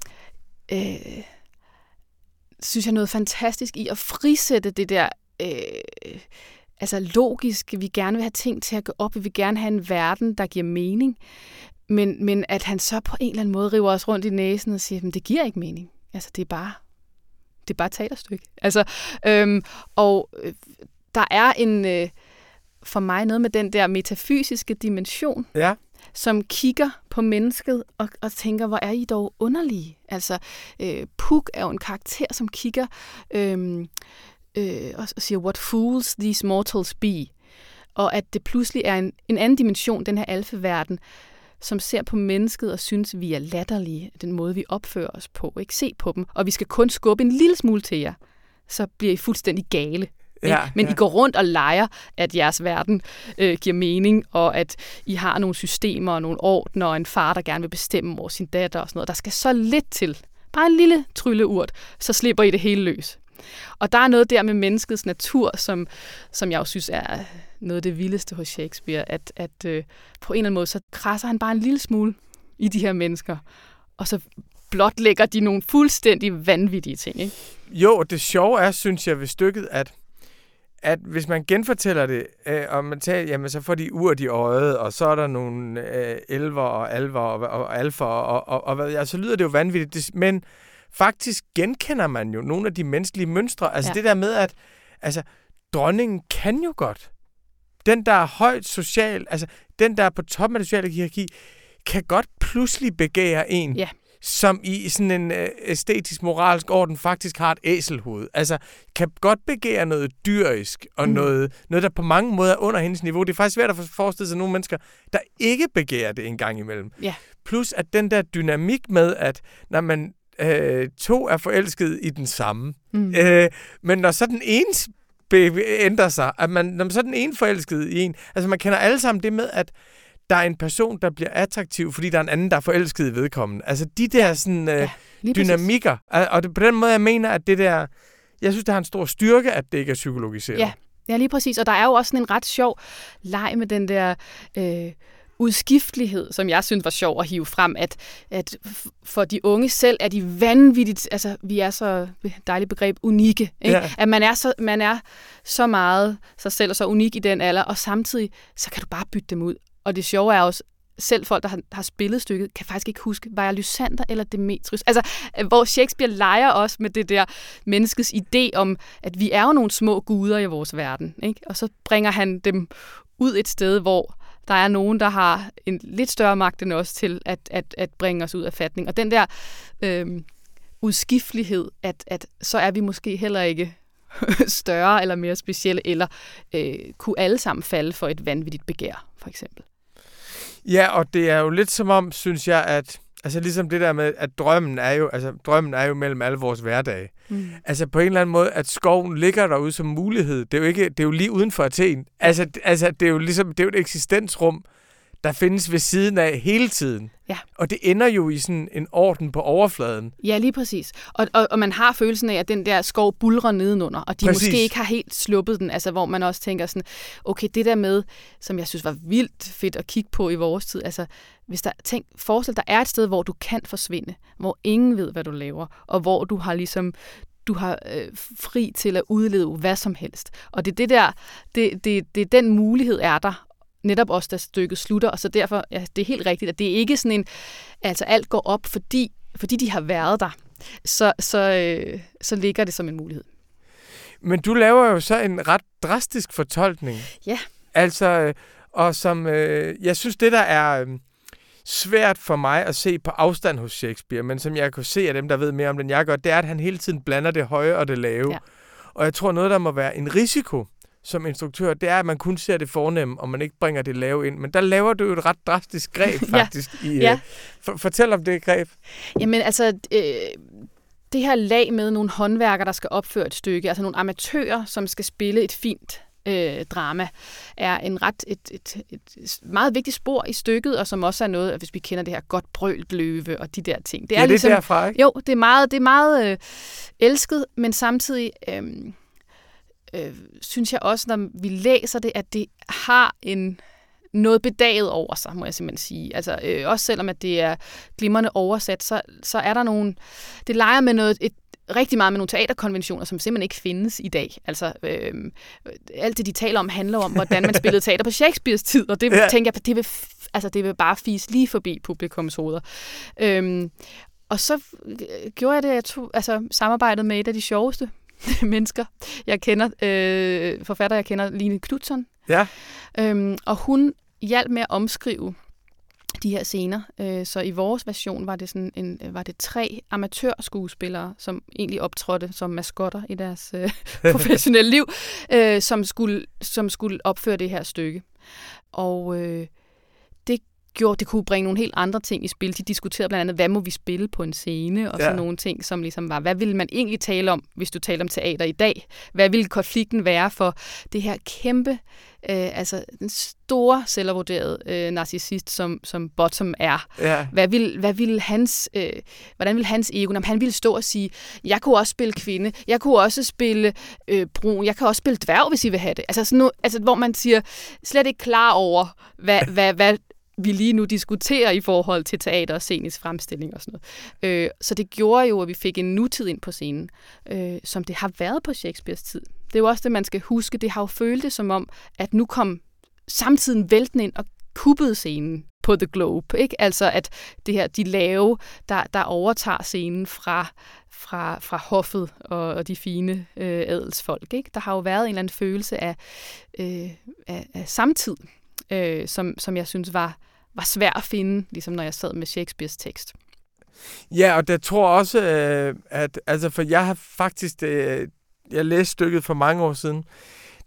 øh, synes jeg, noget fantastisk i at frisætte det der, øh, altså logisk, vi gerne vil have ting til at gå op, vi vil gerne have en verden, der giver mening, men, men at han så på en eller anden måde river os rundt i næsen og siger, at det giver ikke mening. Altså, det er bare, det er bare et teaterstykke. Altså, øhm, og øh, der er en, øh, for mig noget med den der metafysiske dimension, Ja. som kigger på mennesket og, og tænker, hvor er I dog underlige? Altså, øh, Puk er jo en karakter, som kigger øh, øh, og siger, what fools these mortals be? Og at det pludselig er en, en anden dimension, den her alfeverden, som ser på mennesket og synes, vi er latterlige, den måde, vi opfører os på. Ikke se på dem, og vi skal kun skubbe en lille smule til jer, så bliver I fuldstændig gale. Ja, Men ja. I går rundt og leger, at jeres verden øh, giver mening, og at I har nogle systemer og nogle ordner, og en far, der gerne vil bestemme over sin datter og sådan noget. Der skal så lidt til. Bare en lille trylleurt, så slipper I det hele løs. Og der er noget der med menneskets natur, som, som jeg jo synes er noget af det vildeste hos Shakespeare, at, at øh, på en eller anden måde, så krasser han bare en lille smule i de her mennesker, og så blotlægger de nogle fuldstændig vanvittige ting. Ikke? Jo, og det sjove er, synes jeg, ved stykket, at, at hvis man genfortæller det, øh, og man tager, jamen så får de urt i øjet, og så er der nogle øh, elver og alver og, og, og alfer, og, og, og hvad, jeg, så lyder det jo vanvittigt. Men faktisk genkender man jo nogle af de menneskelige mønstre. Altså Ja. det der med, at altså, dronningen kan jo godt. Den, der er højt social, altså den, der er på toppen af det sociale hierarki, kan godt pludselig begære en, Ja. som i sådan en øh, æstetisk, moralsk orden faktisk har et æselhoved. Altså, kan godt begære noget dyrisk, og mm. noget, noget, der på mange måder er under hendes niveau. Det er faktisk svært at forestille sig nogle mennesker, der ikke begærer det en gang imellem. Ja. Plus at den der dynamik med, at når man øh, to er forelsket i den samme, Mm. øh, men når så den ene ændrer sig, at man, når man så den ene forelsket i en, altså man kender alle sammen det med, at der er en person, der bliver attraktiv, fordi der er en anden, der er forelsket i vedkommende. Altså de der sådan, øh, Ja, præcis. dynamikker. Og og det, på den måde, jeg mener, at det der... Jeg synes, det har en stor styrke, at det ikke er psykologiseret. Ja, Ja, lige præcis. Og der er jo også sådan en ret sjov leg med den der øh, udskiftelighed, som jeg synes var sjov at hive frem, at, at for de unge selv er de vanvittigt, altså vi er så, dejligt begreb, unikke. Ikke? Ja. At man er, så, man er så meget sig selv og så unik i den alder, og samtidig så kan du bare bytte dem ud. Og det sjove er også, selv folk, der har, har spillet stykket, kan faktisk ikke huske, var jeg Lysander eller Demetrius? Altså, øh, hvor Shakespeare leger også med det der menneskets idé om, at vi er jo nogle små guder i vores verden. Ikke? Og så bringer han dem ud et sted, hvor der er nogen, der har en lidt større magt end os til at, at, at bringe os ud af fatning. Og den der øh, udskiftelighed, at, at så er vi måske heller ikke *laughs* større eller mere specielle, eller øh, kunne alle sammen falde for et vanvittigt begær, for eksempel. Ja, og det er jo lidt som om, synes jeg, at Altså ligesom det der med, at drømmen er jo, altså, drømmen er jo mellem alle vores hverdage. Mm. Altså på en eller anden måde, at skoven ligger derude som mulighed. Det er jo, ikke, det er jo lige uden for Athen. Altså, altså det er jo ligesom, det er jo et eksistensrum, der findes ved siden af hele tiden. Ja. Og det ender jo i sådan en orden på overfladen. Ja, lige præcis. Og, og, og man har følelsen af, at den der skov bulrer nedenunder, og de Præcis. måske ikke har helt sluppet den, altså hvor man også tænker sådan, okay, det der med, som jeg synes var vildt fedt at kigge på i vores tid, altså hvis der, tænk, forestil der er et sted, hvor du kan forsvinde, hvor ingen ved, hvad du laver, og hvor du har ligesom, du har øh, fri til at udleve hvad som helst. Og det er det der, det, det, det den mulighed er der, netop også da stykket slutter, og så derfor, ja, det er helt rigtigt, at det er ikke sådan en, altså alt går op, fordi, fordi de har været der, så, så, øh, så ligger det som en mulighed. Men du laver jo så en ret drastisk fortolkning. Ja. Altså, øh, og som, øh, jeg synes, det der er øh, svært for mig at se på afstand hos Shakespeare, men som jeg kan se af dem, der ved mere om den, jeg gør, det er, at han hele tiden blander det høje og det lave. Ja. Og jeg tror, noget, der må være en risiko som instruktør, det er, at man kun ser det fornemme, og man ikke bringer det lave ind. Men der laver du jo et ret drastisk greb, *laughs* Ja. faktisk. I, Ja. øh, for, fortæl om det greb. Jamen altså, øh, det her lag med nogle håndværkere, der skal opføre et stykke, altså nogle amatører, som skal spille et fint øh, drama, er en ret et, et, et meget vigtigt spor i stykket, og som også er noget, hvis vi kender det her godt brølt løve og de der ting. Det er, ja, det er derfra, ikke? Jo, det er meget, det er meget øh, elsket, men samtidig øh, øh, synes jeg også, når vi læser det, at det har en noget bedaget over sig, må jeg simpelthen sige. Altså, øh, også selvom at det er glimrende oversat, så, så er der nogle... Det leger med noget, et, rigtig meget med nogle teaterkonventioner, som simpelthen ikke findes i dag. Altså, øh, alt det, de taler om, handler om, hvordan man spillede teater på Shakespeares tid, og det Ja. tænker jeg, det vil, altså, det vil bare fise lige forbi publikums hoveder. Øhm, og så øh, gjorde jeg det, jeg tog, altså, samarbejdet med et af de sjoveste *laughs* mennesker, jeg kender, øh, forfatter, jeg kender, Line Knudsen. Ja. Øhm, og hun hjalp med at omskrive de her scener. Øh, så i vores version var det, sådan en, var det tre amatørskuespillere, som egentlig optrådte som maskotter i deres øh, *laughs* professionelle liv, øh, som, skulle, som skulle opføre det her stykke. Og øh, gjorde, det kunne bringe nogle helt andre ting i spil. De diskuterede blandt andet, hvad må vi spille på en scene, og Ja. sådan nogle ting, som ligesom var, hvad ville man egentlig tale om, hvis du taler om teater i dag? Hvad ville konflikten være for det her kæmpe, øh, altså den store selvvurderede øh, narcissist, som, som Bottom er? Ja. Hvad vil, hvad vil hans, øh, hvordan vil hans ego, om han ville stå og sige, jeg kunne også spille kvinde, jeg kunne også spille øh, brun, jeg kan også spille dværg, hvis I vil have det. Altså, sådan noget, altså hvor man siger, slet ikke klar over, hvad, hvad, hvad vi lige nu diskuterer i forhold til teater og scenisk fremstilling og sådan noget. Øh, så det gjorde jo, at vi fik en nutid ind på scenen, øh, som det har været på Shakespeares tid. Det er jo også det, man skal huske. Det har jo følt det som om, at nu kom samtiden væltende ind og kuppede scenen på The Globe. Ikke? Altså at det her, de lave, der, der overtager scenen fra, fra, fra hoffet og, og de fine øh, adelsfolk. Ikke? Der har jo været en eller anden følelse af, øh, af, af samtid, øh, som, som jeg synes var, var svær at finde, ligesom når jeg sad med Shakespeares tekst. Ja, og det tror også, øh, at altså, for jeg har faktisk, øh, jeg læste stykket for mange år siden,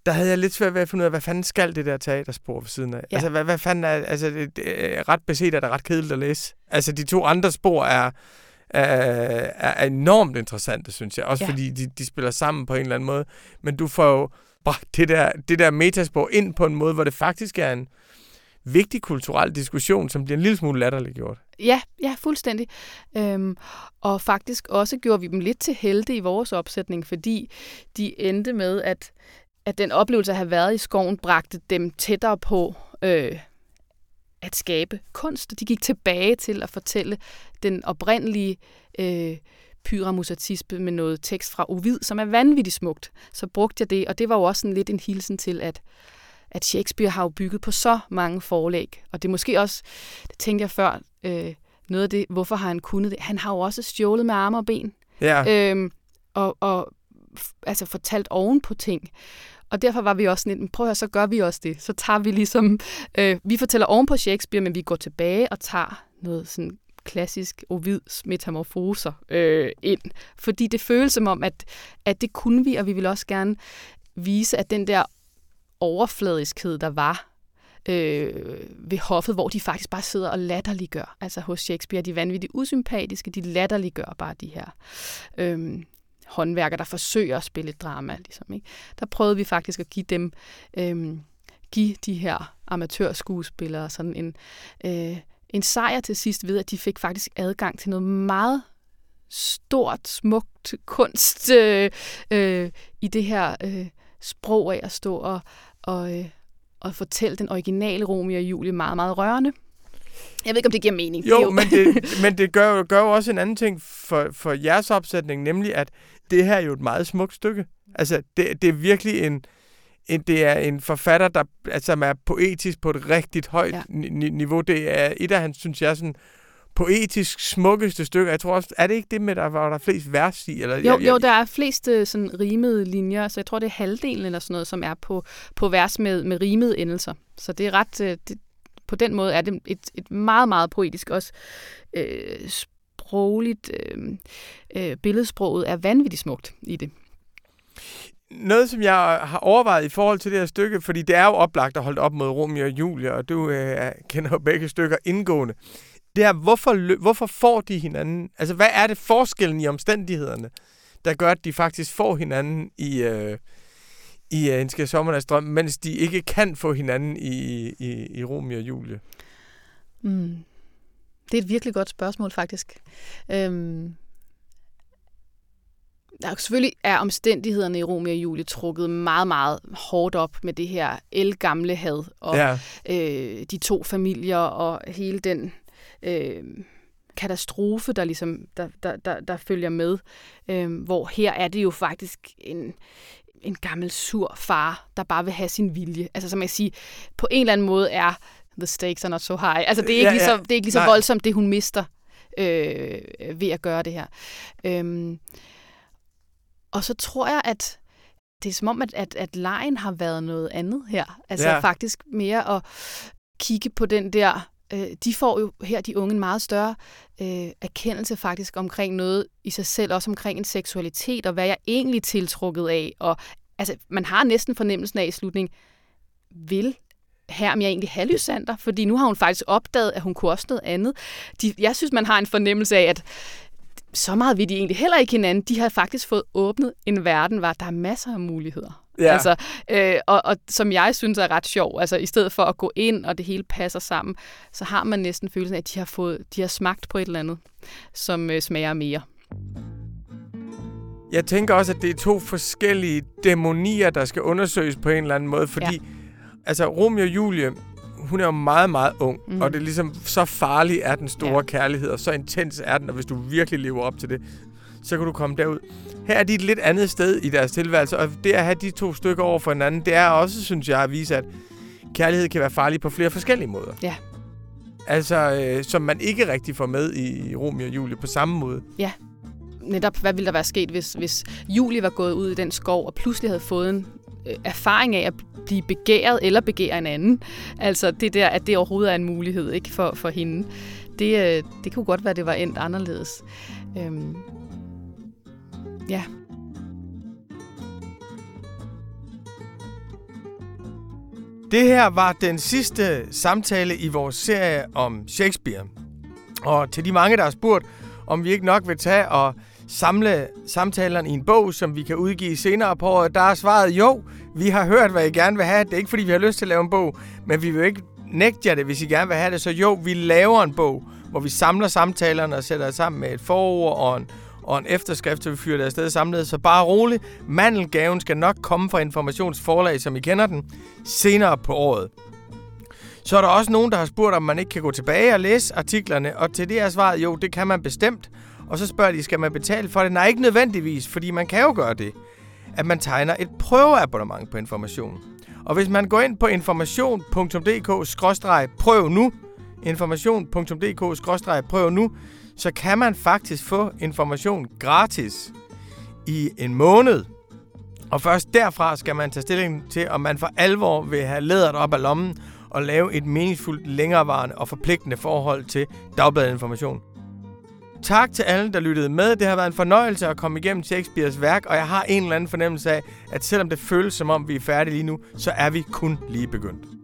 der havde jeg lidt svært ved at finde ud af, hvad fanden skal det der teaterspor ved siden af? Ja. Altså, hvad, hvad fanden er, altså, det, det er ret beset er det ret kedeligt at læse. Altså, de to andre spor er, er, er enormt interessante, synes jeg. Også Ja. fordi de, de spiller sammen på en eller anden måde. Men du får jo bragt det der, det der metaspor ind på en måde, hvor det faktisk er en vigtig kulturel diskussion, som bliver en lille smule latterliggjort. Ja, ja, fuldstændig. Øhm, og faktisk også gjorde vi dem lidt til helte i vores opsætning, fordi de endte med, at, at den oplevelse at have været i skoven bragte dem tættere på øh, at skabe kunst. De gik tilbage til at fortælle den oprindelige øh, pyramusatisme med noget tekst fra Ovid, som er vanvittigt smukt. Så brugte jeg det, og det var jo også sådan lidt en hilsen til, at at Shakespeare har jo bygget på så mange forlæg. Og det er måske også, det tænkte jeg før, øh, noget af det, hvorfor har han kunnet det? Han har jo også stjålet med arme og ben, Ja, øhm, og, og altså fortalt oven på ting. Og derfor var vi også sådan lidt, prøv at høre, så gør vi også det. Så tager vi ligesom, øh, vi fortæller oven på Shakespeare, men vi går tilbage og tager noget sådan klassisk Ovids metamorfoser øh, ind. Fordi det føles som om, at, at det kunne vi, og vi vil også gerne vise, at den der overfladiskhed, der var, øh, ved hoffet, hvor de faktisk bare sidder og latterliggør. Altså hos Shakespeare, de er vanvittigt usympatiske, de latterliggør bare de her øh, håndværker, der forsøger at spille et drama. Ligesom, ikke? Der prøvede vi faktisk at give dem, øh, give de her amatørskuespillere sådan en, øh, en sejr til sidst ved, at de fik faktisk adgang til noget meget stort, smukt kunst øh, øh, i det her øh, sprog af at stå og, og, øh, og fortælle den originale Romeo og Julie meget, meget rørende. Jeg ved ikke, om det giver mening. Jo, jo. men det, *laughs* men det gør, gør jo også en anden ting for, for jeres opsætning, nemlig at det her er jo et meget smukt stykke. Altså, det, det er virkelig en, en, det er en forfatter, der altså, er poetisk på et rigtigt højt ja. niveau. Det er et af hans, synes jeg, sådan poetisk smukkeste stykker. Jeg tror også, er det ikke det med, der var der flest vers i? Eller, jo, jeg, jeg, jo, der er flest øh, sådan rimede linjer, så jeg tror, det er halvdelen eller sådan noget, som er på, på vers med, med rimede endelser. Så det er ret, øh, det, på den måde er det et, et meget, meget poetisk også øh, sprogligt. Øh, øh, billedsproget er vanvittigt smukt i det noget, som jeg har overvejet i forhold til det her stykke, fordi det er jo oplagt at holde op mod Romeo og Julia, og du øh, kender jo begge stykker indgående det er, hvorfor, hvorfor får de hinanden? Altså, hvad er det forskellen i omstændighederne, der gør, at de faktisk får hinanden i, øh, i uh, En skal sommernads drøm, mens de ikke kan få hinanden i, i, i Romeo og Julie? Mm. Det er et virkelig godt spørgsmål, faktisk. Øhm, der selvfølgelig er omstændighederne i Romeo og Julie trukket meget, meget hårdt op med det her elgamle had, og ja. øh, de to familier, og hele den øh, katastrofe, der ligesom der, der, der, der følger med. Øh, hvor her er det jo faktisk en, en gammel sur far, der bare vil have sin vilje. Altså som jeg siger, på en eller anden måde er the stakes are not so high. Altså det er ikke, ja, lige, så, det er ikke lige så voldsomt, det hun mister øh, ved at gøre det her. Øhm, og så tror jeg, at det er som om, at, at, at lejen har været noget andet her. Altså ja. faktisk mere at kigge på den der øh, de får jo her, de unge, en meget større øh, erkendelse faktisk omkring noget i sig selv, også omkring en seksualitet, og hvad jeg egentlig tiltrukket af. Og altså, man har næsten fornemmelsen af i slutningen, vil her, om jeg egentlig have Lysander, fordi nu har hun faktisk opdaget, at hun kunne også noget andet. De, jeg synes, man har en fornemmelse af, at så meget vil de egentlig heller ikke hinanden. De har faktisk fået åbnet en verden, hvor der er masser af muligheder. Ja. Altså, øh, og, og som jeg synes er ret sjov, altså i stedet for at gå ind, og det hele passer sammen, så har man næsten følelsen af, at de har, fået, de har smagt på et eller andet, som øh, smager mere. Jeg tænker også, at det er to forskellige dæmonier, der skal undersøges på en eller anden måde, fordi ja. altså Romeo og Julie, hun er jo meget, meget ung, mm. og det er ligesom, så farlig er den store ja. kærlighed, og så intens er den, og hvis du virkelig lever op til det, så kan du komme derud. Her er de et lidt andet sted i deres tilværelse, og det at have de to stykker over for hinanden, det er også, synes jeg, at vise, at kærlighed kan være farlig på flere forskellige måder. Ja. Altså, øh, som man ikke rigtig får med i Romeo og Julie på samme måde. Ja. Netop, hvad ville der være sket, hvis, hvis Julie var gået ud i den skov, og pludselig havde fået en øh, erfaring af at blive begæret eller begære en anden. Altså det der, at det overhovedet er en mulighed ikke for, for hende. Det, øh, det kunne godt være, at det var endt anderledes. Øhm, Ja. Det her var den sidste samtale i vores serie om Shakespeare. Og til de mange, der har spurgt, om vi ikke nok vil tage og samle samtalerne i en bog, som vi kan udgive senere på året, der er svaret jo. Vi har hørt, hvad I gerne vil have. Det er ikke, fordi vi har lyst til at lave en bog, men vi vil ikke nægte jer det, hvis I gerne vil have det. Så jo, vi laver en bog, hvor vi samler samtalerne og sætter det sammen med et forord og en, og en efterskrift, så vi fyrer det afsted samlet. Så bare rolig. Mandelgaven skal nok komme fra informationsforlag, som I kender den, senere på året. Så er der også nogen, der har spurgt, om man ikke kan gå tilbage og læse artiklerne, og til det er svaret, jo, det kan man bestemt. Og så spørger de, skal man betale for det? Nej, ikke nødvendigvis, fordi man kan jo gøre det, at man tegner et prøveabonnement på information. Og hvis man går ind på information.dk-prøv nu, information.dk-prøv nu, så kan man faktisk få information gratis i en måned. Og først derfra skal man tage stilling til, om man for alvor vil have læderet op af lommen og lave et meningsfuldt, længerevarende og forpligtende forhold til Dagbladet Information. Tak til alle, der lyttede med. Det har været en fornøjelse at komme igennem Shakespeares værk, og jeg har en eller anden fornemmelse af, at selvom det føles som om vi er færdige lige nu, så er vi kun lige begyndt.